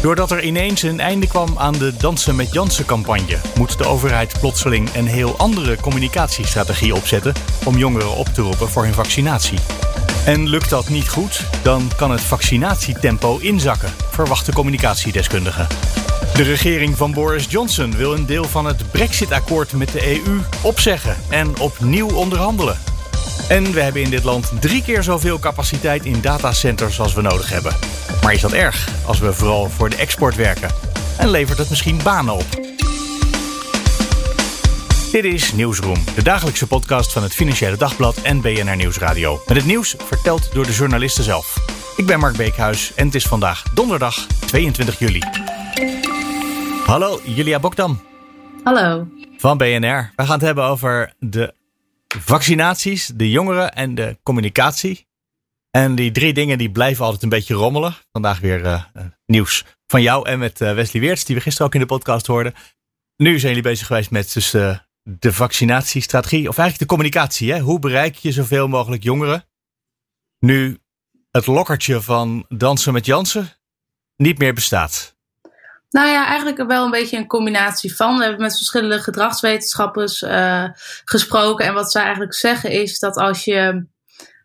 Doordat er ineens een einde kwam aan de Dansen met Jansen campagne, moet de overheid plotseling een heel andere communicatiestrategie opzetten om jongeren op te roepen voor hun vaccinatie. En lukt dat niet goed, dan kan het vaccinatietempo inzakken, verwachten communicatiedeskundigen. De regering van Boris Johnson wil een deel van het Brexit-akkoord met de EU opzeggen en opnieuw onderhandelen. En we hebben in dit land drie keer zoveel capaciteit in datacenters als we nodig hebben. Maar is dat erg als we vooral voor de export werken? En levert het misschien banen op? Dit is Nieuwsroom, de dagelijkse podcast van het Financiële Dagblad en BNR Nieuwsradio. Met het nieuws verteld door de journalisten zelf. Ik ben Mark Beekhuis en het is vandaag donderdag 22 juli. Hallo, Julia Bokdam. Hallo. Van BNR. We gaan het hebben over de vaccinaties, de jongeren en de communicatie. En die drie dingen die blijven altijd een beetje rommelen. Vandaag weer uh, nieuws van jou en met uh, Wesley Weerts, die we gisteren ook in de podcast hoorden. Nu zijn jullie bezig geweest met dus, de vaccinatiestrategie, of eigenlijk de communicatie. Hè? Hoe bereik je zoveel mogelijk jongeren? Nu het lokkertje van dansen met Jansen niet meer bestaat. Nou ja, eigenlijk wel een beetje een combinatie van. We hebben met verschillende gedragswetenschappers uh, gesproken. En wat zij eigenlijk zeggen is dat als je.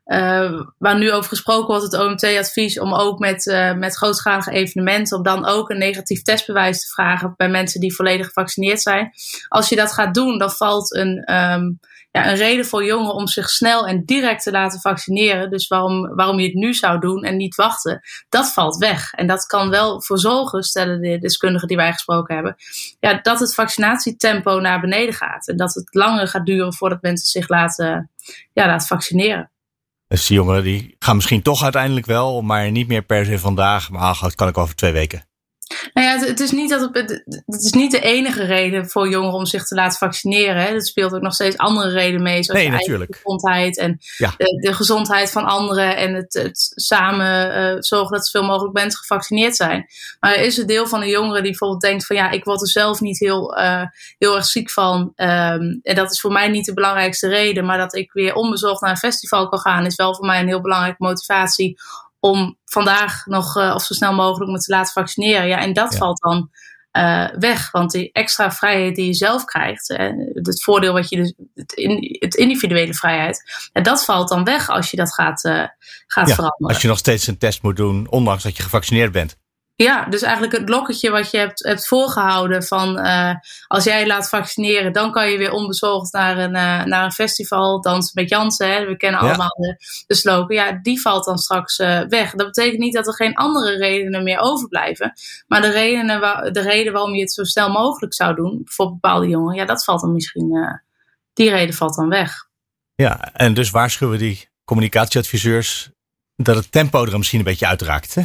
Uh, waar nu over gesproken wordt, het OMT-advies om ook met, uh, met grootschalige evenementen, om dan ook een negatief testbewijs te vragen bij mensen die volledig gevaccineerd zijn. Als je dat gaat doen, dan valt een. Um, ja, een reden voor jongeren om zich snel en direct te laten vaccineren. Dus waarom, waarom je het nu zou doen en niet wachten, dat valt weg. En dat kan wel voor zorgen, stellen de deskundigen die wij gesproken hebben, ja, dat het vaccinatietempo naar beneden gaat. En dat het langer gaat duren voordat mensen zich laten, ja, laten vaccineren. Dus die jongeren die gaan misschien toch uiteindelijk wel, maar niet meer per se vandaag. Maar ach, dat kan ik over twee weken. Nou ja, het, het, is niet dat het, het is niet de enige reden voor jongeren om zich te laten vaccineren. Hè. Er speelt ook nog steeds andere redenen mee, zoals nee, de gezondheid en ja. de, de, gezondheid van anderen en het, het samen uh, zorgen dat zoveel mogelijk mensen gevaccineerd zijn. Maar er is een deel van de jongeren die bijvoorbeeld denkt van ja, ik word er zelf niet heel, uh, heel erg ziek van. Um, en dat is voor mij niet de belangrijkste reden, maar dat ik weer onbezorgd naar een festival kan gaan, is wel voor mij een heel belangrijke motivatie om vandaag nog uh, of zo snel mogelijk me te laten vaccineren. Ja, en dat ja. valt dan uh, weg. Want die extra vrijheid die je zelf krijgt, het voordeel wat je dus, het, in, het individuele vrijheid, en dat valt dan weg als je dat gaat, gaat ja, veranderen. Als je nog steeds een test moet doen, ondanks dat je gevaccineerd bent. Ja, dus eigenlijk het lokketje wat je hebt, hebt voorgehouden van uh, als jij je laat vaccineren, dan kan je weer onbezorgd naar een, uh, naar een festival, dansen met Jansen. Hè? We kennen ja. allemaal de, de slogan. Ja, die valt dan straks uh, weg. Dat betekent niet dat er geen andere redenen meer overblijven. Maar de, redenen waar, de reden waarom je het zo snel mogelijk zou doen, voor bepaalde jongeren, ja, dat valt dan misschien, die reden valt dan weg. Ja, en dus waarschuwen die communicatieadviseurs dat het tempo er misschien een beetje uitraakt. Hè?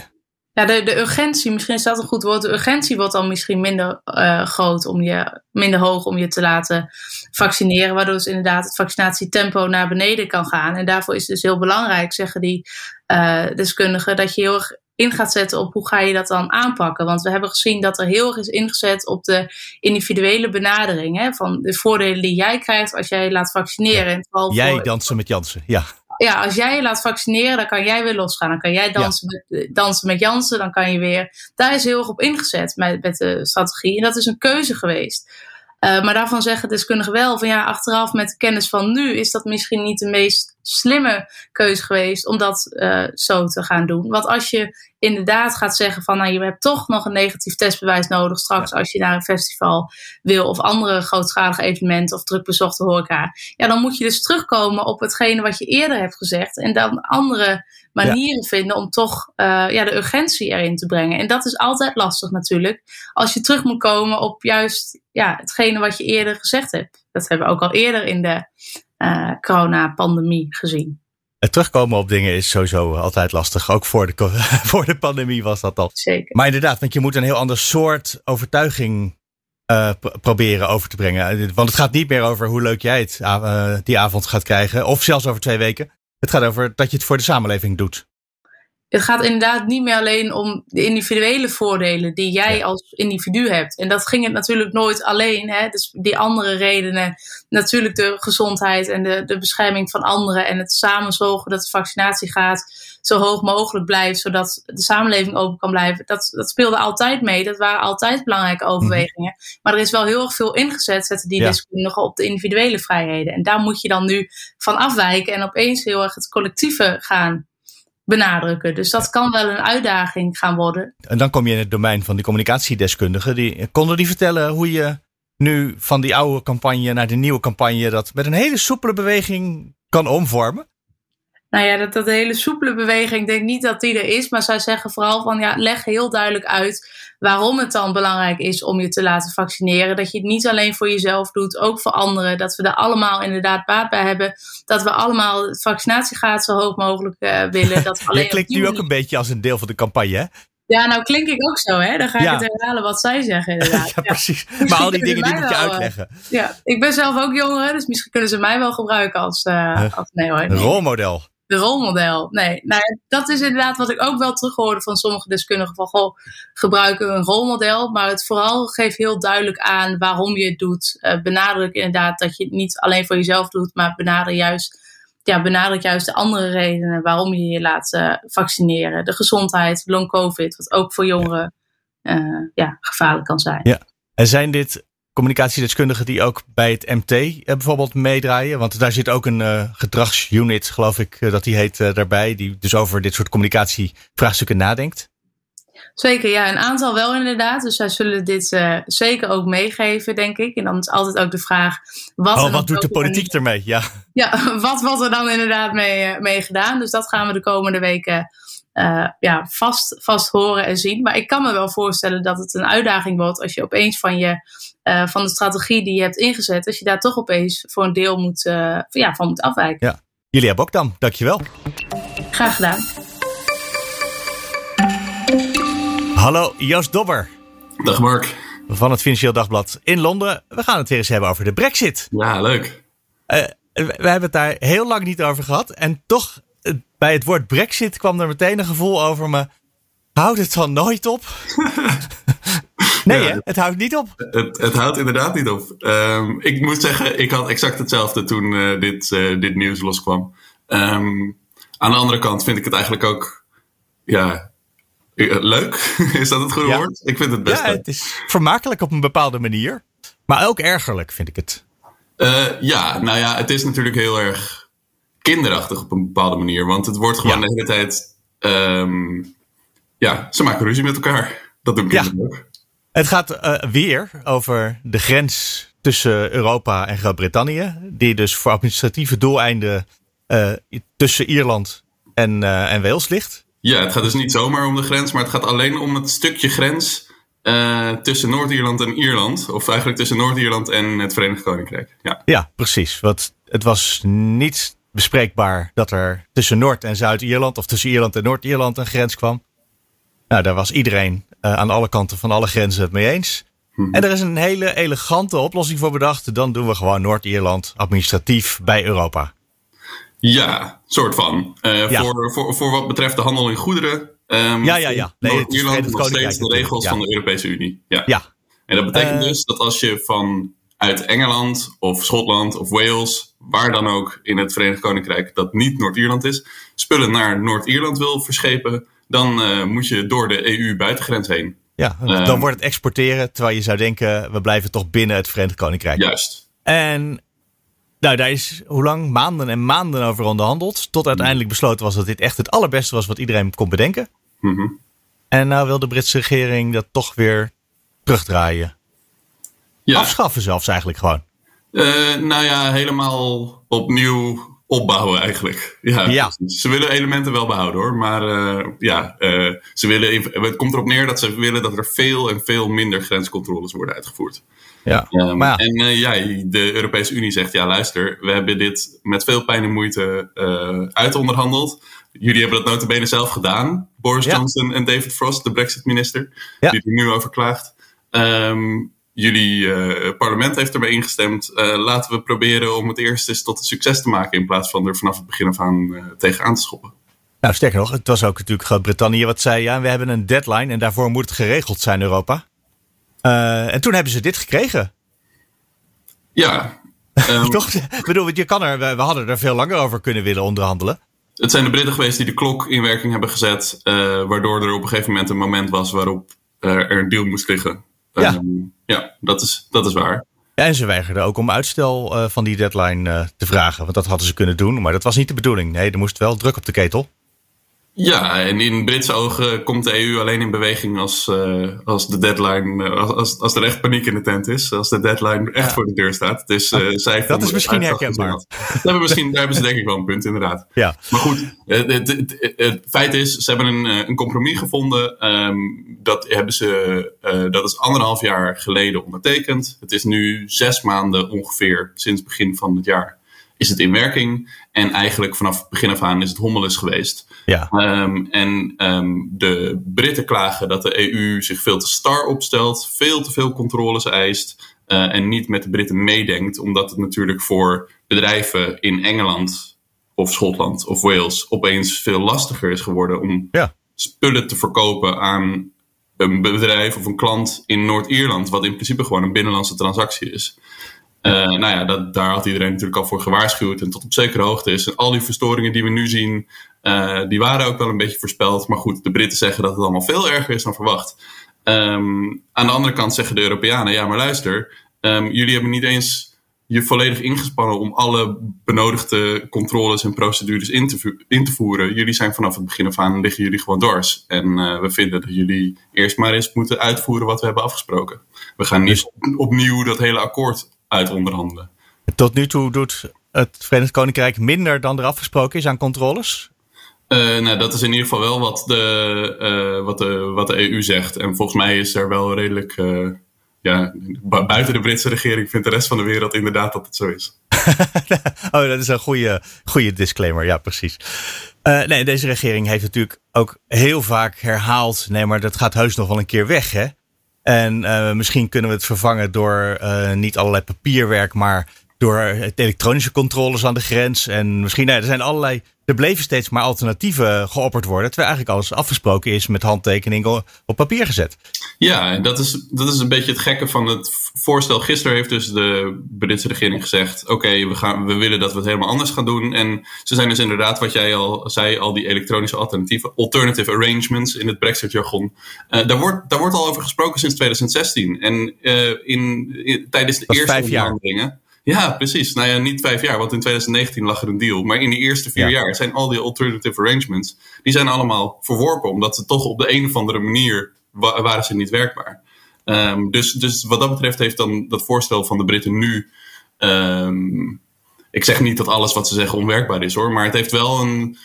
Ja, de, de urgentie, misschien is dat een goed woord. De urgentie wordt dan misschien minder uh, groot om je, minder hoog om je te laten vaccineren. Waardoor dus inderdaad het vaccinatietempo naar beneden kan gaan. En daarvoor is het dus heel belangrijk, zeggen die uh, deskundigen, dat je heel erg in gaat zetten op hoe ga je dat dan aanpakken. Want we hebben gezien dat er heel erg is ingezet op de individuele benadering. Hè, van de voordelen die jij krijgt als jij je laat vaccineren. Ja. Jij voor... dansen met Jansen, ja ja, als jij je laat vaccineren, dan kan jij weer losgaan. Dan kan jij dansen, ja. met, dansen met Jansen. Dan kan je weer. Daar is heel erg op ingezet met, met de strategie. En dat is een keuze geweest. Uh, maar daarvan zeggen deskundigen wel van ja, achteraf met de kennis van nu is dat misschien niet de meest slimme keuze geweest om dat uh, zo te gaan doen. Want als je inderdaad gaat zeggen van nou, je hebt toch nog een negatief testbewijs nodig straks als je naar een festival wil of andere grootschalige evenementen of drukbezochte horeca. Ja, dan moet je dus terugkomen op hetgene wat je eerder hebt gezegd en dan andere manieren ja. vinden om toch uh, ja, de urgentie erin te brengen. En dat is altijd lastig natuurlijk als je terug moet komen op juist ja, hetgene wat je eerder gezegd hebt. Dat hebben we ook al eerder in de uh, coronapandemie gezien. Het terugkomen op dingen is sowieso altijd lastig. Ook voor de, voor de pandemie was dat al. Zeker. Maar inderdaad, want je moet een heel ander soort overtuiging uh, proberen over te brengen. Want het gaat niet meer over hoe leuk jij het uh, die avond gaat krijgen. Of zelfs over twee weken. Het gaat over dat je het voor de samenleving doet het gaat inderdaad niet meer alleen om de individuele voordelen die jij als individu hebt. En dat ging het natuurlijk nooit alleen. Hè? Dus die andere redenen, natuurlijk de gezondheid en de, de bescherming van anderen. En het samen zorgen dat de vaccinatiegraad zo hoog mogelijk blijft, zodat de samenleving open kan blijven. Dat, dat speelde altijd mee. Dat waren altijd belangrijke mhm. overwegingen. Maar er is wel heel erg veel ingezet, zetten die ja. deskundigen op de individuele vrijheden. En daar moet je dan nu van afwijken en opeens heel erg het collectieve gaan benadrukken. Dus dat kan wel een uitdaging gaan worden. En dan kom je in het domein van die communicatiedeskundigen. Die, konden die vertellen hoe je nu van die oude campagne naar de nieuwe campagne dat met een hele soepele beweging kan omvormen? Nou ja, dat, dat hele soepele beweging, ik denk niet dat die er is. Maar zij zeggen vooral van ja, leg heel duidelijk uit waarom het dan belangrijk is om je te laten vaccineren. Dat je het niet alleen voor jezelf doet, ook voor anderen. Dat we er allemaal inderdaad baat bij hebben. Dat we allemaal het vaccinatiegraad zo hoog mogelijk uh, willen. Dat alleen klinkt nu ook een beetje als een deel van de campagne, hè? Ja, nou klink ik ook zo, hè? Dan ga ik het herhalen wat zij zeggen, inderdaad. ja, precies. Maar al die dingen die moet je eh, uitleggen. ja, ik ben zelf ook jonger, dus misschien kunnen ze mij wel gebruiken als, uh, als nee hoor. Rolmodel de rolmodel. Nee, nou, dat is inderdaad wat ik ook wel terughoorde van sommige deskundigen. Van goh, gebruiken een rolmodel. Maar het vooral geeft heel duidelijk aan waarom je het doet. Uh, benadruk inderdaad dat je het niet alleen voor jezelf doet, maar benadruk juist, ja, benadruk juist de andere redenen waarom je je laat uh, vaccineren. De gezondheid, long covid, wat ook voor jongeren uh, ja, gevaarlijk kan zijn. Ja. En zijn dit communicatiedeskundigen die ook bij het MT eh, bijvoorbeeld meedraaien? Want daar zit ook een uh, gedragsunit, geloof ik, uh, dat die heet daarbij, die dus over dit soort communicatievraagstukken nadenkt. Zeker, ja, een aantal wel inderdaad. Dus zij zullen dit zeker ook meegeven, denk ik. En dan is altijd ook de vraag: wat, oh, wat doet de politiek ermee? Ja, ja wat wordt er dan inderdaad mee, mee gedaan? Dus dat gaan we de komende weken uh, ja, vast, vast horen en zien. Maar ik kan me wel voorstellen dat het een uitdaging wordt als je opeens van, je, uh, van de strategie die je hebt ingezet, als je daar toch opeens voor een deel moet, uh, ja, van moet afwijken. Ja. Julia Bokdam, dankjewel. Graag gedaan. Hallo, Joost Dobber. Dag Mark. Van het Financieel Dagblad in Londen. We gaan het weer eens hebben over de Brexit. Ja, leuk. we hebben het daar heel lang niet over gehad. En toch bij het woord Brexit kwam er meteen een gevoel over me. Houdt het dan nooit op? nee, hè? het houdt niet op. Het, het houdt inderdaad niet op. Um, ik moet zeggen, ik had exact hetzelfde toen uh, dit, uh, dit nieuws loskwam. Um, aan de andere kant vind ik het eigenlijk ook ja, eh, leuk. Is dat het goede ja. woord? Ik vind het best Ja, leuk. het is vermakelijk op een bepaalde manier. Maar ook ergerlijk vind ik het. Uh, ja, nou ja, het is natuurlijk heel erg kinderachtig op een bepaalde manier. Want het wordt gewoon de hele tijd. Um, ja, ze maken ruzie met elkaar. Dat doen kinderen ja. ook. Het gaat uh, weer over de grens tussen Europa en Groot-Brittannië. Die dus voor administratieve doeleinden uh, tussen Ierland en, uh, en Wales ligt. Ja, het gaat dus niet zomaar om de grens, maar het gaat alleen om het stukje grens tussen Noord-Ierland en Ierland. Of eigenlijk tussen Noord-Ierland en het Verenigd Koninkrijk. Ja, ja precies. Want het was niet bespreekbaar dat er tussen Noord- en Zuid-Ierland of tussen Ierland en Noord-Ierland een grens kwam. Nou, daar was iedereen uh, aan alle kanten van alle grenzen het mee eens. Hmm. En er is een hele elegante oplossing voor bedacht. Dan doen we gewoon Noord-Ierland administratief bij Europa. Ja, soort van. Uh, ja. Voor, voor, voor wat betreft de handel in goederen. Um, ja, ja, ja. Nee, Noord-Ierland nog steeds de regels ja. van de Europese Unie. Ja. ja. En dat betekent uh, dus dat als je van uit Engeland of Schotland of Wales, waar dan ook in het Verenigd Koninkrijk dat niet Noord-Ierland is, spullen naar Noord-Ierland wil verschepen, dan uh, moet je door de EU-buitengrens heen. Ja, dan um, wordt het exporteren, terwijl je zou denken, we blijven toch binnen het Verenigd Koninkrijk. Juist. En nou, daar is hoe lang? Maanden en maanden over onderhandeld. Tot uiteindelijk besloten was dat dit echt het allerbeste was wat iedereen kon bedenken. Mm -hmm. En nou wil de Britse regering dat toch weer terugdraaien. Ja. Afschaffen zelfs eigenlijk gewoon. Uh, nou ja, helemaal opnieuw opbouwen eigenlijk. Ja, ja. Ze willen elementen wel behouden hoor. Maar uh, ja, uh, ze willen, het komt erop neer dat ze willen dat er veel en veel minder grenscontroles worden uitgevoerd. Ja. Um, maar ja. En ja, de Europese Unie zegt, ja luister, we hebben dit met veel pijn en moeite uitonderhandeld. Jullie hebben dat notabene zelf gedaan. Boris. Johnson en David Frost, de brexit minister, die er nu over klaagt. Um, jullie parlement heeft ermee ingestemd. laten we proberen om het eerst eens tot een succes te maken. In plaats van er vanaf het begin af aan tegenaan te schoppen. Nou, sterker nog, het was ook natuurlijk Groot-Brittannië wat zei: ja, we hebben een deadline en daarvoor moet het geregeld zijn, Europa. en toen hebben ze dit gekregen. Ja. Um, Toch? Ik bedoel, je kan er, we hadden er veel langer over kunnen willen onderhandelen. Het zijn de Britten geweest die de klok in werking hebben gezet, uh, waardoor er op een gegeven moment een moment was waarop uh, er een deal moest liggen. Ja, um, ja dat, is, dat is waar. Ja, en ze weigerden ook om uitstel uh, van die deadline te vragen, want dat hadden ze kunnen doen, maar dat was niet de bedoeling. Nee, er moest wel druk op de ketel. Ja, en in Britse ogen komt de EU alleen in beweging als, uh, als de deadline, uh, als, als er echt paniek in de tent is. Als de deadline echt voor de deur staat. Dus uh, zij dat is misschien herkenbaar. Dat hebben misschien, daar hebben ze denk ik wel een punt, inderdaad. Ja. Maar goed, het, het, het, het feit is, ze hebben een, een compromis gevonden. Um, dat, hebben ze, dat is anderhalf jaar geleden ondertekend. Het is nu zes maanden ongeveer sinds begin van het jaar is het in werking. En eigenlijk vanaf het begin af aan is het hommeles geweest. Ja. Um, en um, de Britten klagen dat de EU zich veel te star opstelt, veel te veel controles eist uh, en niet met de Britten meedenkt, omdat het natuurlijk voor bedrijven in Engeland of Schotland of Wales opeens veel lastiger is geworden om ja. spullen te verkopen aan een bedrijf of een klant in Noord-Ierland, wat in principe gewoon een binnenlandse transactie is. Uh, nou ja, dat, daar had iedereen natuurlijk al voor gewaarschuwd. En tot op zekere hoogte is. En al die verstoringen die we nu zien, uh, die waren ook wel een beetje voorspeld. Maar goed, de Britten zeggen dat het allemaal veel erger is dan verwacht. Um, aan de andere kant zeggen de Europeanen, ja maar luister, um, jullie hebben niet eens je volledig ingespannen om alle benodigde controles en procedures in te, in te voeren. Jullie zijn vanaf het begin af aan, liggen jullie gewoon dwars. En uh, we vinden dat jullie eerst maar eens moeten uitvoeren wat we hebben afgesproken. We gaan niet opnieuw dat hele akkoord uit onderhandelen. Tot nu toe doet het Verenigd Koninkrijk minder dan er afgesproken is aan controles? Uh, nou, dat is in ieder geval wel wat de, uh, wat, de, wat de EU zegt. En volgens mij is er wel redelijk. Uh, ja, buiten de Britse regering vindt de rest van de wereld inderdaad dat het zo is. oh, dat is een goede, goede disclaimer. Ja, precies. nee, deze regering heeft natuurlijk ook heel vaak herhaald. Nee, maar dat gaat heus nog wel een keer weg, hè? En uh, misschien kunnen we het vervangen door uh, niet allerlei papierwerk, maar door elektronische controles aan de grens. En misschien, nou, er zijn allerlei. Er bleven steeds maar alternatieven geopperd worden. Terwijl eigenlijk alles afgesproken is met handtekening op papier gezet. Ja, dat is, dat is een beetje het gekke van het voorstel. Gisteren heeft dus de Britse regering gezegd: Oké, okay, we we, we willen dat we het helemaal anders gaan doen. En ze zijn dus inderdaad, wat jij al zei, al die elektronische alternatieven, alternative arrangements in het Brexit-jargon. Uh, daar, wordt, daar wordt al over gesproken sinds 2016. En uh, in, in, tijdens de eerste onderhandelingen. Ja, precies. Nou ja, niet vijf jaar, want in 2019 lag er een deal. Maar in de eerste vier ja. jaar zijn al die alternative arrangements, die zijn allemaal verworpen, omdat ze toch op de een of andere manier wa waren ze niet werkbaar. Um, dus, dus wat dat betreft heeft dan dat voorstel van de Britten nu. Um, ik zeg niet dat alles wat ze zeggen onwerkbaar is hoor, maar het heeft wel een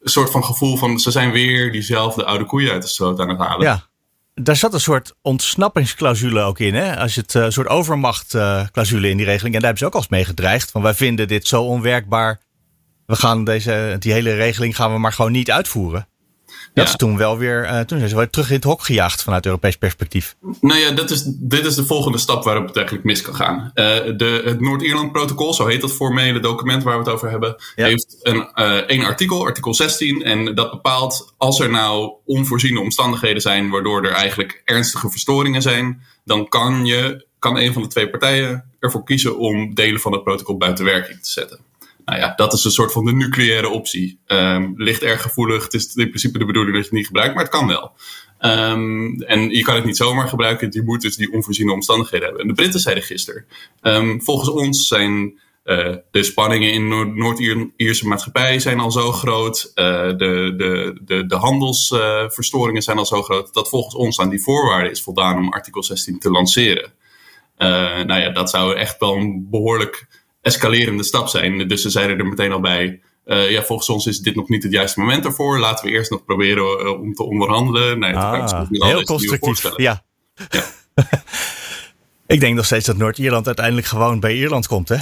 soort van gevoel van ze zijn weer diezelfde oude koeien uit de sloot aan het halen. Ja, daar zat een soort ontsnappingsclausule ook in. Hè? Als je het een soort overmachtclausule in die regeling. En daar hebben ze ook als mee gedreigd. Van wij vinden dit zo onwerkbaar. We gaan deze, die hele regeling gaan we maar gewoon niet uitvoeren. Dat ja. is toen wel weer, uh, toen zijn ze weer terug in het hok gejaagd vanuit Europees perspectief. Nou ja, dat is, dit is de volgende stap waarop het eigenlijk mis kan gaan. Uh, de, het Noord-Ierland-protocol, zo heet dat formele document waar we het over hebben, ja. heeft een, uh, één artikel, artikel 16. En dat bepaalt als er nou onvoorziene omstandigheden zijn waardoor er eigenlijk ernstige verstoringen zijn, dan kan, je, kan een van de twee partijen ervoor kiezen om delen van het protocol buiten werking te zetten. Nou ja, dat is een soort van de nucleaire optie. Um, ligt erg gevoelig. Het is in principe de bedoeling dat je het niet gebruikt, maar het kan wel. Um, en je kan het niet zomaar gebruiken. Je moet dus die onvoorziene omstandigheden hebben. En de Britten zeiden gisteren. Um, volgens ons zijn uh, de spanningen in Noord-Ierse maatschappij zijn al zo groot. Uh, de, de, de, de handelsverstoringen uh, zijn al zo groot. Dat volgens ons aan die voorwaarden is voldaan om artikel 16 te lanceren. Nou ja, dat zou echt wel een behoorlijk escalerende stap zijn. Dus ze zeiden er meteen al bij. Uh, ja, volgens ons is dit nog niet het juiste moment ervoor. Laten we eerst nog proberen uh, om te onderhandelen. Nee, ah, heel constructief. Ja. ja. Ik denk nog steeds dat Noord-Ierland uiteindelijk gewoon bij Ierland komt, hè?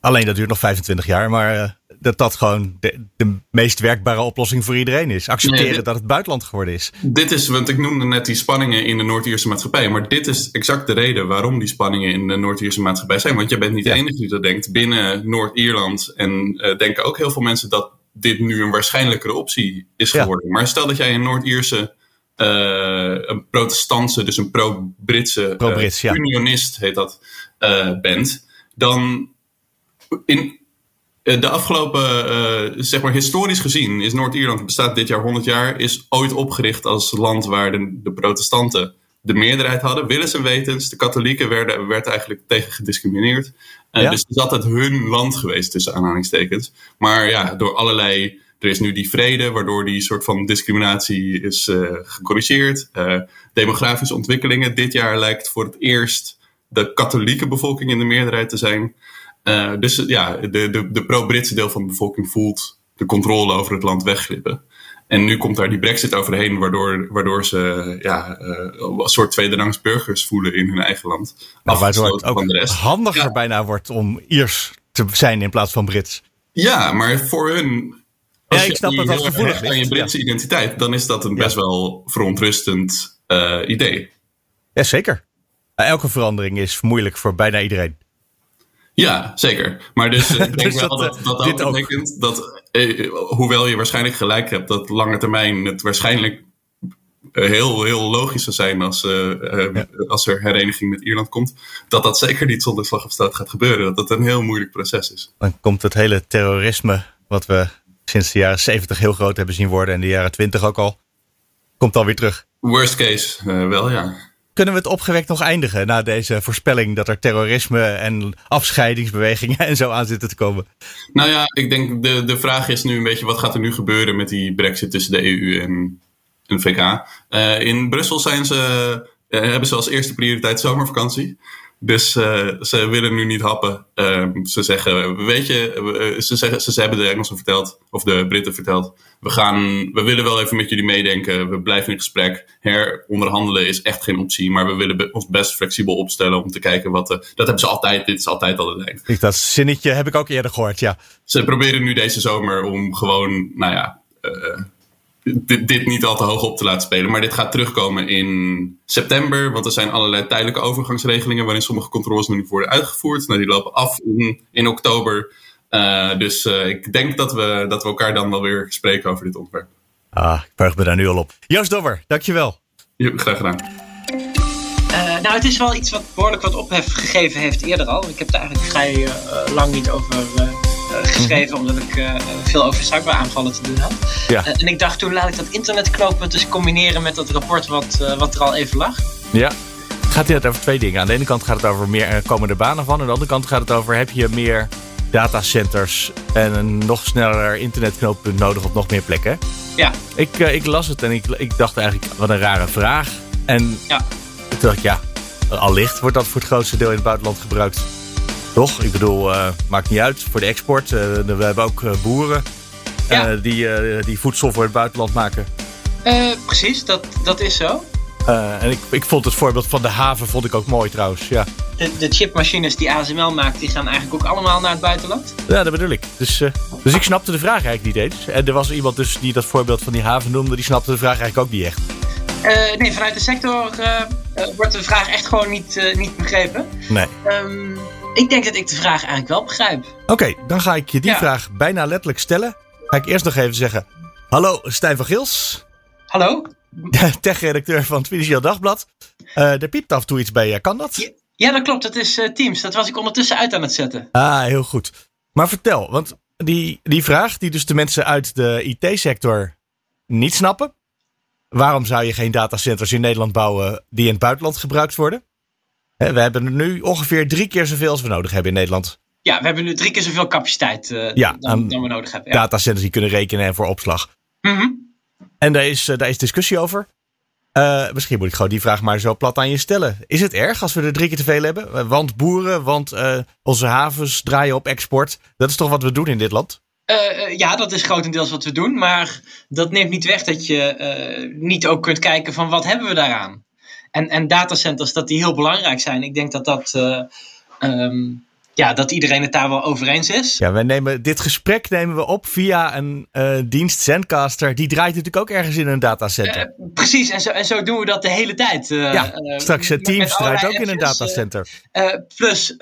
Alleen dat duurt nog 25 jaar, maar uh, dat dat gewoon de, de, meest werkbare oplossing voor iedereen is. Accepteren Nee, dat het buitenland geworden is. Dit is, want ik noemde net die spanningen in de Noord-Ierse maatschappij. Maar dit is exact de reden waarom die spanningen in de Noord-Ierse maatschappij zijn. Want je bent niet de Ja. enige die dat denkt. Binnen Noord-Ierland en eh, denken ook heel veel mensen dat dit nu een waarschijnlijkere optie is Ja. geworden. Maar stel dat jij een Noord-Ierse, eh, een protestantse, dus een pro-Britse Pro-Brits, eh, ja. unionist heet dat, bent. Dan in, de afgelopen, eh, zeg maar historisch gezien, is Noord-Ierland, bestaat dit jaar 100 jaar, is ooit opgericht als land waar de, de protestanten de meerderheid hadden. Willens en wetens, de katholieken werden, werd eigenlijk tegen gediscrimineerd. Eh, Ja. Dus het is altijd hun land geweest, tussen aanhalingstekens. Maar ja, door allerlei, er is nu die vrede, waardoor die soort van discriminatie is eh, gecorrigeerd. Eh, demografische ontwikkelingen. Dit jaar lijkt voor het eerst de katholieke bevolking in de meerderheid te zijn. Eh, dus ja, de, de, de pro-Britse deel van de bevolking voelt de controle over het land wegglippen. En nu komt daar die brexit overheen, waardoor, waardoor ze ja, eh, een soort tweederangs burgers voelen in hun eigen land. Nou, waardoor het ook van de rest. handiger Ja. bijna wordt om Iers te zijn in plaats van Brits. Ja, maar voor hun. Als Ja, ik snap je dat gevoelig aan je Britse identiteit, dan is dat een best wel verontrustend eh, idee. Ja, zeker. Elke verandering is moeilijk voor bijna iedereen. Ja, zeker. Maar dus ik denk Dus wel dat, dat eh, dat, dit ook ook. betekent dat, eh, hoewel je waarschijnlijk gelijk hebt, dat lange termijn het waarschijnlijk eh, heel, heel logisch zou zijn als, als er hereniging met Ierland komt, dat dat zeker niet zonder slag of stoot gaat gebeuren. Dat dat een heel moeilijk proces is. Dan komt het hele terrorisme, wat we sinds de jaren 70 heel groot hebben zien worden en de jaren 20 ook al, komt alweer terug. Worst case wel, ja. Kunnen we het opgewekt nog eindigen na deze voorspelling dat er terrorisme en afscheidingsbewegingen en zo aan zitten te komen? Nou ja, ik denk de, de vraag is nu een beetje wat gaat er nu gebeuren met die brexit tussen de EU en, en VK. Eh, in Brussel zijn ze, eh, hebben ze als eerste prioriteit zomervakantie. Dus eh, ze willen nu niet happen. Ehm, ze zeggen, weet je, eh, ze, zeggen, ze, ze hebben de Engelsen verteld, of de Britten verteld. We, gaan, we willen wel even met jullie meedenken. We blijven in gesprek. Heronderhandelen is echt geen optie. Maar we willen be- ons best flexibel opstellen om te kijken wat. de- dat hebben ze altijd. Dit is altijd al de lijn. Ik, dat zinnetje heb ik ook eerder gehoord, ja. Ze proberen nu deze zomer om gewoon, nou ja, eh, dit, dit niet al te hoog op te laten spelen. Maar dit gaat terugkomen in september. Want er zijn allerlei tijdelijke overgangsregelingen waarin sommige controles nog niet worden uitgevoerd. Nou, die lopen af in, in oktober. Eh, dus eh, ik denk dat we, dat we elkaar dan wel weer spreken over dit onderwerp. Ah, ik verheug me daar nu al op. Joost Dobber, dankjewel. Ja, graag gedaan. Eh, nou, het is wel iets wat behoorlijk wat ophef gegeven heeft eerder al. Ik heb er eigenlijk vrij lang niet over geschreven, omdat ik eh, veel over cyberaanvallen te doen had. Ja. Eh, en ik dacht toen laat ik dat internetknooppunt dus combineren met dat rapport wat, eh, wat er al even lag. Ja. Het gaat hier over twee dingen. Aan de ene kant gaat het over meer eh, komen er banen van. Aan de andere kant gaat het over heb je meer datacenters en een nog sneller internetknooppunt nodig op nog meer plekken. Ja, Ik, eh, ik las het en ik, ik dacht eigenlijk, wat een rare vraag. En ja. toen dacht ik, ja, allicht wordt dat voor het grootste deel in het buitenland gebruikt. Toch? Ik bedoel, eh, maakt niet uit voor de export. Eh, we hebben ook eh, boeren Ja. die, die voedsel voor het buitenland maken. Precies, dat, dat is zo. En ik, ik vond het voorbeeld van de haven vond ik ook mooi trouwens. Ja, De, de chipmachines die ASML maakt, die gaan eigenlijk ook allemaal naar het buitenland. ja dat bedoel ik. Dus, dus ik snapte de vraag eigenlijk niet eens. En er was iemand dus die dat voorbeeld van die haven noemde. Die snapte de vraag eigenlijk ook niet echt. Nee, vanuit de sector wordt de vraag echt gewoon niet, niet begrepen. Nee. Ehm, ik denk dat ik de vraag eigenlijk wel begrijp. Oké, dan ga ik je die Ja. vraag bijna letterlijk stellen. Ga ik eerst nog even zeggen. Hallo, Stijn van Gils. Hallo? tech-redacteur van het Financieel Dagblad. Eh er piept af en toe iets bij je, kan dat? Ja. Ja, dat klopt. Dat is eh, Teams. Dat was ik ondertussen uit aan het zetten. Ah, heel goed. Maar vertel, want die, die vraag die dus de mensen uit de IT-sector niet snappen. Waarom zou je geen datacenters in Nederland bouwen die in het buitenland gebruikt worden? We hebben nu ongeveer drie keer zoveel als we nodig hebben in Nederland. Ja, we hebben nu drie keer zoveel capaciteit eh, Ja, dan, dan we nodig hebben. Ja. Datacenters die kunnen rekenen en voor opslag. Mhm. En daar is, eh, daar is discussie over. Eh, misschien moet ik gewoon die vraag maar zo plat aan je stellen. Is het erg als we er drie keer te veel hebben? Want boeren, want onze havens draaien op export. Dat is toch wat we doen in dit land? Ja, dat is grotendeels wat we doen. Maar dat neemt niet weg dat je niet ook kunt kijken van wat hebben we daaraan. En, en datacenters, dat die heel belangrijk zijn. Ik denk dat dat... eh, ehm, ja, dat iedereen het daar wel over eens is. Ja, wij nemen, dit gesprek nemen we op via een uh, dienst Zencaster. Die draait natuurlijk ook ergens in een datacenter. Uh, precies, en zo, en zo doen we dat de hele tijd. Uh, ja, straks Teams draait ook in een datacenter. plus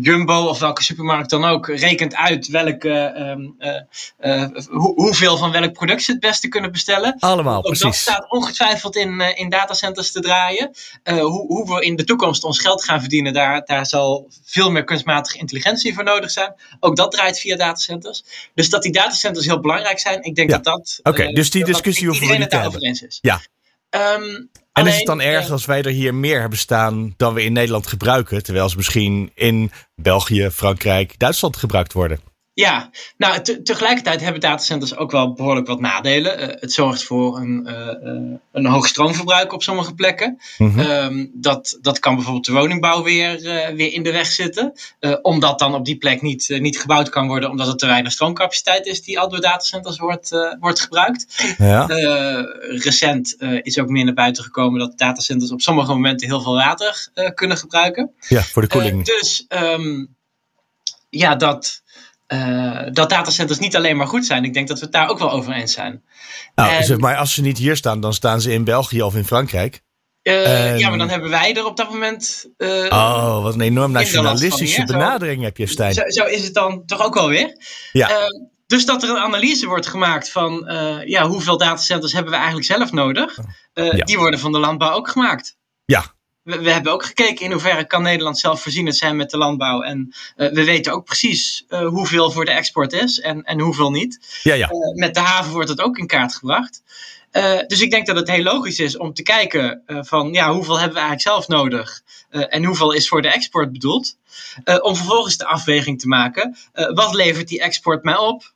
Jumbo of welke supermarkt dan ook rekent uit welke, ehm, hoe, hoeveel van welk product ze het beste kunnen bestellen. Allemaal, ook precies. Dat staat ongetwijfeld in, in datacenters te draaien. hoe, hoe we in de toekomst ons geld gaan verdienen, daar, daar zal veel veel meer kunstmatige intelligentie voor nodig zijn. Ook dat draait via datacenters. Dus dat die datacenters heel belangrijk zijn, ik denk dat dat. Oké, okay, uh, dus die discussie hoeven we niet te hebben. Is. Ja. Um, en alleen, is het dan erg als wij er hier meer hebben staan dan we in Nederland gebruiken, terwijl ze misschien in België, Frankrijk, Duitsland gebruikt worden? Ja, nou te, tegelijkertijd hebben datacenters ook wel behoorlijk wat nadelen. Uh, het zorgt voor een, uh, uh, een hoog stroomverbruik op sommige plekken. Mm -hmm. um, dat, dat kan bijvoorbeeld de woningbouw weer, weer in de weg zitten. omdat dan op die plek niet, niet gebouwd kan worden, omdat er te weinig stroomcapaciteit is die al door datacenters wordt, wordt gebruikt. Ja. recent is ook meer naar buiten gekomen dat datacenters op sommige momenten heel veel water kunnen gebruiken. Ja, voor de koeling. dus um, ja, dat. Uh, dat datacenters niet alleen maar goed zijn. Ik denk dat we het daar ook wel over eens zijn. Nou, en, zeg maar als ze niet hier staan, dan staan ze in België of in Frankrijk. Uh, en, ja, maar dan hebben wij er op dat moment. Uh, oh, wat een enorm nationalistische benadering heb je, Stijn. Zo, zo, is het dan toch ook wel weer. Ja. dus dat er een analyse wordt gemaakt van ja, hoeveel datacenters hebben we eigenlijk zelf nodig. Ja. Die worden van de landbouw ook gemaakt. Ja, we, we, hebben ook gekeken in hoeverre kan Nederland zelfvoorzienend zijn met de landbouw. En uh, we weten ook precies uh, hoeveel voor de export is en, en hoeveel niet. Ja, ja. Uh, met de haven wordt het ook in kaart gebracht. dus ik denk dat het heel logisch is om te kijken van ja, hoeveel hebben we eigenlijk zelf nodig en hoeveel is voor de export bedoeld. om vervolgens de afweging te maken. wat levert die export mij op?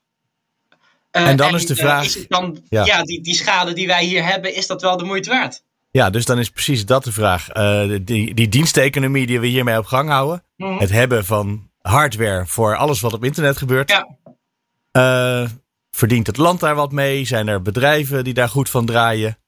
en dan en, is de vraag. is dan, ja, ja die, die schade die wij hier hebben, is dat wel de moeite waard? Ja, dus dan is precies dat de vraag. Uh, die, die diensteconomie die we hiermee op gang houden. Mhm. Het hebben van hardware voor alles wat op internet gebeurt. Ja. Uh, verdient het land daar wat mee? Zijn er bedrijven die daar goed van draaien?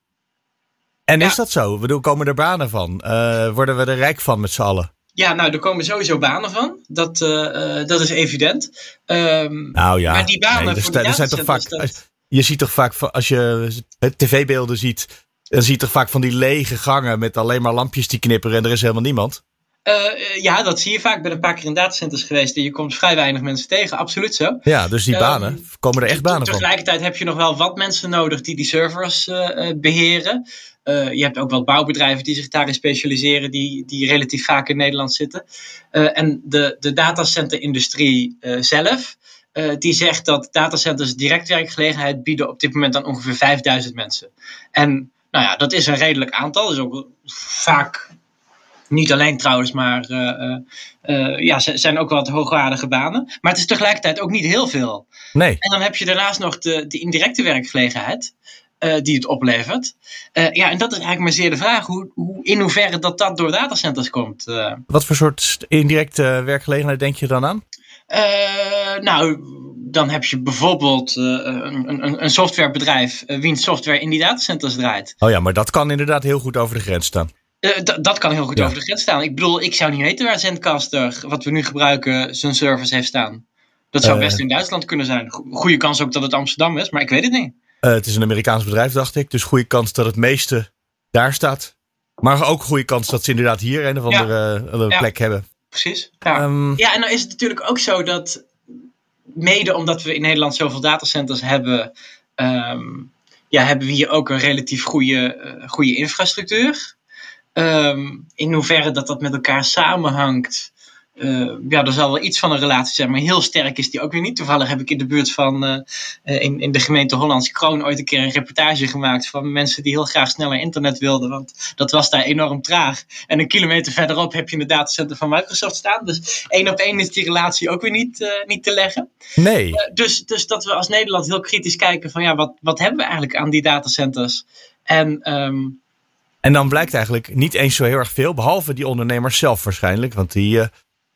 En Ja. is dat zo? Ik bedoel, komen er banen van? Uh, worden we er rijk van met z'n allen? Ja, nou, er komen sowieso banen van. Dat, uh, dat is evident. Um, Nou ja, maar die banen nee, er, voor er zijn toch vaak. dat- Je ziet toch vaak, als je tv-beelden ziet. Dan zie je toch vaak van die lege gangen met alleen maar lampjes die knipperen en er is helemaal niemand. Uh, uh, ja, dat zie je vaak. Ik ben een paar keer in datacenters geweest en je komt vrij weinig mensen tegen. Absoluut zo. Ja, dus die Ehm, banen, komen er echt banen van? Tegelijkertijd heb je nog wel wat mensen nodig die die servers uh, beheren. Je hebt ook wat bouwbedrijven die zich daarin specialiseren, die, die relatief vaak in Nederland zitten. En de, de datacenter-industrie zelf, uh, die zegt dat datacenters direct werkgelegenheid bieden op dit moment aan ongeveer 5000 mensen. En nou ja, dat is een redelijk aantal. Dat is ook vaak niet alleen trouwens, maar uh, uh, ja, ze zijn ook wat hoogwaardige banen. Maar het is tegelijkertijd ook niet heel veel. Nee. En dan heb je daarnaast nog de, de indirecte werkgelegenheid. Uh, die het oplevert. Ja, en dat is eigenlijk maar zeer de vraag. Hoe, hoe, in hoeverre dat dat door datacenters komt. Wat voor soort indirecte werkgelegenheid denk je dan aan? nou, dan heb je bijvoorbeeld een, een, een softwarebedrijf wiens software in die datacenters draait. Oh ja, maar dat kan inderdaad heel goed over de grens staan. Uh, dat kan heel goed ja. over de grens staan. Ik bedoel, ik zou niet weten waar Zencaster, wat we nu gebruiken, zijn servers heeft staan. Dat zou uh, best in Duitsland kunnen zijn. Goede kans ook dat het Amsterdam is, maar ik weet het niet. Uh, het is een Amerikaans bedrijf, dacht ik. Dus goede kans dat het meeste daar staat. Maar ook goede kans dat ze inderdaad hier een of andere ja. ja. plek hebben. Precies. Ja. Um, ja, en dan is het natuurlijk ook zo dat, mede omdat we in Nederland zoveel datacenters hebben, um, ja, hebben we hier ook een relatief goede, goede infrastructuur. Um, in hoeverre dat dat met elkaar samenhangt. Uh, ja, er zal wel iets van een relatie zijn, maar heel sterk is die ook weer niet. Toevallig heb ik in de buurt van, uh, in, in de gemeente Hollandse Kroon ooit een keer een reportage gemaakt van mensen die heel graag sneller internet wilden, want dat was daar enorm traag. En een kilometer verderop heb je een datacenter van Microsoft staan, dus één op één is die relatie ook weer niet, uh, niet te leggen. Nee. dus, dus dat we als Nederland heel kritisch kijken van ja, wat, wat hebben we eigenlijk aan die datacenters? En um, en dan blijkt eigenlijk niet eens zo heel erg veel, behalve die ondernemers zelf waarschijnlijk. Want die,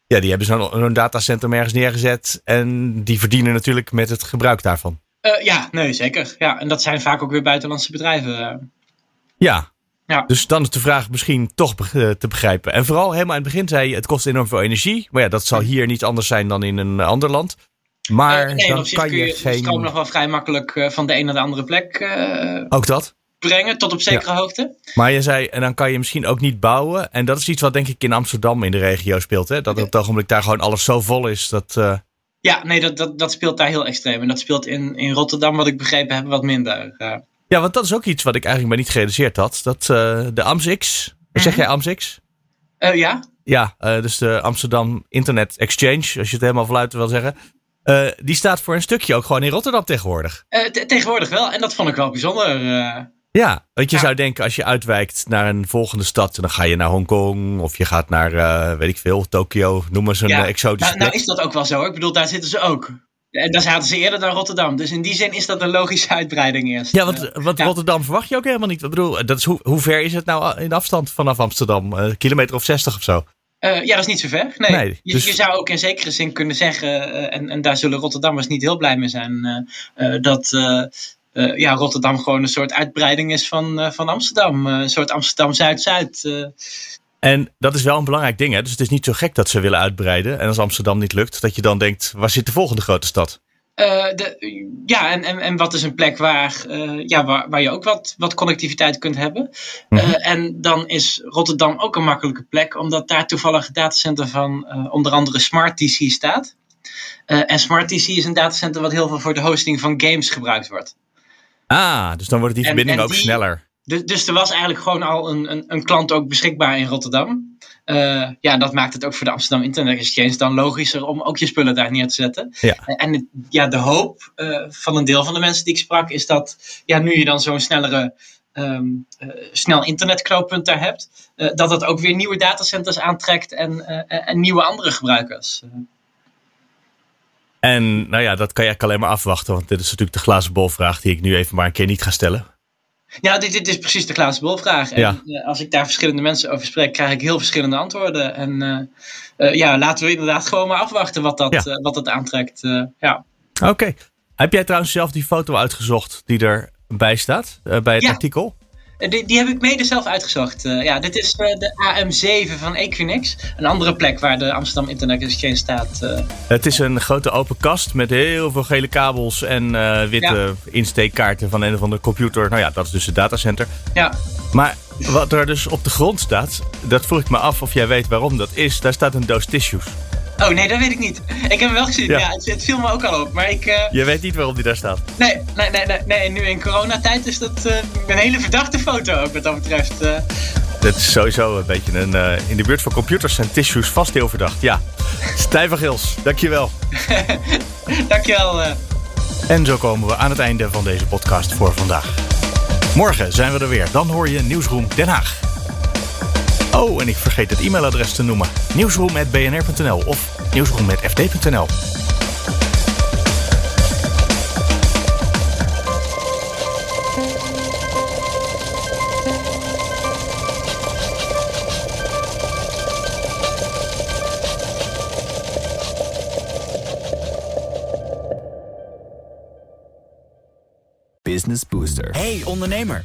ja, die hebben zo'n zo datacentrum ergens neergezet en die verdienen natuurlijk met het gebruik daarvan. Uh, ja, nee, zeker. Ja, en dat zijn vaak ook weer buitenlandse bedrijven. Ja. Ja. Ja. Dus dan is de vraag misschien toch te begrijpen. En vooral helemaal in het begin zei je, het kost enorm veel energie. Maar ja, dat zal hier niet anders zijn dan in een ander land. Maar uh, nee, dan kan je, je geen... stroom nog wel vrij makkelijk van de een naar de andere plek. Ook dat? Brengen tot op zekere hoogte. Maar je zei, en dan kan je misschien ook niet bouwen. En dat is iets wat denk ik in Amsterdam in de regio speelt. Hè? Dat op het ogenblik daar gewoon alles zo vol is. Dat, uh... Ja, nee, dat, dat, dat speelt daar heel extreem. En dat speelt in, in Rotterdam, wat ik begrepen heb, wat minder. Uh... Ja, want dat is ook iets wat ik eigenlijk maar niet gerealiseerd had. Dat uh, de AMSX, mm zeg jij AMSX? ja. Ja, dus de Amsterdam Internet Exchange, als je het helemaal voluit wil zeggen. Uh, die staat voor een stukje ook gewoon in Rotterdam tegenwoordig. Uh, tegenwoordig wel, en dat vond ik wel bijzonder. Uh, ja, want je zou denken als je uitwijkt naar een volgende stad, dan ga je naar Hongkong of je gaat naar, uh, weet ik veel, Tokio, noem maar zo'n ja. exotische nou, nou, is dat ook wel zo. Ik bedoel, daar zitten ze ook. En daar zaten ze eerder dan Rotterdam. Dus in die zin is dat een logische uitbreiding eerst. Ja, want, want Rotterdam verwacht je ook helemaal niet. Ik bedoel, dat is hoe, hoe ver is het nou in afstand vanaf Amsterdam? Een kilometer of 60 of zo? Uh, ja, dat is niet zo ver. Nee. nee je, dus... je, zou ook in zekere zin kunnen zeggen, uh, en, en daar zullen Rotterdammers niet heel blij mee zijn, uh, dat uh, ja, Rotterdam gewoon een soort uitbreiding is van, uh, van Amsterdam. Uh, een soort Amsterdam Zuid-Zuid. En dat is wel een belangrijk ding. Hè? Dus het is niet zo gek dat ze willen uitbreiden. En als Amsterdam niet lukt, dat je dan denkt: waar zit de volgende grote stad? De, ja, en, en, en wat is een plek waar, ja, waar, waar je ook wat, wat connectiviteit kunt hebben. Mm en dan is Rotterdam ook een makkelijke plek, omdat daar toevallig het datacenter van onder andere Smart TC staat. en Smart TC is een datacenter wat heel veel voor de hosting van games gebruikt wordt. Ah, dus dan wordt die verbinding ook sneller. Dus, dus er was eigenlijk gewoon al een, een, een klant ook beschikbaar in Rotterdam. Uh, ja, dat maakt het ook voor de Amsterdam Internet Exchange dan logischer om ook je spullen daar neer te zetten. Ja. En ja, de hoop uh, van een deel van de mensen die ik sprak is dat ja, nu je dan zo'n snellere um, uh, snel internetknooppunt daar hebt, dat dat ook weer nieuwe datacenters aantrekt en, en nieuwe andere gebruikers. En nou ja, dat kan je eigenlijk alleen maar afwachten. Want dit is natuurlijk de glazen bolvraag die ik nu even maar een keer niet ga stellen. Ja, dit, dit is precies de glazen bolvraag. En ja. Eh, als ik daar verschillende mensen over spreek, krijg ik heel verschillende antwoorden. En uh, uh, ja, laten we inderdaad gewoon maar afwachten wat dat, ja. wat dat aantrekt. ja. Oké. Heb jij trouwens zelf die foto uitgezocht die erbij staat bij het ja. artikel? Eh, die, die heb ik mede zelf uitgezocht. Uh, ja, dit is uh, de AM7 van Equinix. Een andere plek waar de Amsterdam Internet Exchange staat. Uh. Het is een grote open kast met heel veel gele kabels en witte ja. insteekkaarten van een of andere computer. Nou ja, dat is dus het datacenter. Ja. Maar wat er dus op de grond staat, dat vroeg ik me af of jij weet waarom dat is. Daar staat een doos tissues. Oh nee, dat weet ik niet. Ik heb hem wel gezien. Ja, het, het, viel me ook al op. Maar ik, uh... Je weet niet waarom die daar staat? Nee, nee, nee. nee, nee. Nu in coronatijd is dat uh, een hele verdachte foto ook wat dat betreft. Uh... Dit is sowieso een beetje een... in de buurt van computers en tissues vast heel verdacht. Ja. Stijn van Gils, dankjewel. dankjewel. En zo komen we aan het einde van deze podcast voor vandaag. Morgen zijn we er weer. Dan hoor je Nieuwsroom Den Haag. Oh, en ik vergeet het e-mailadres te noemen. Nieuwsroom.bnr.nl of nieuwsroom.fd.nl. Business Booster. Hey ondernemer,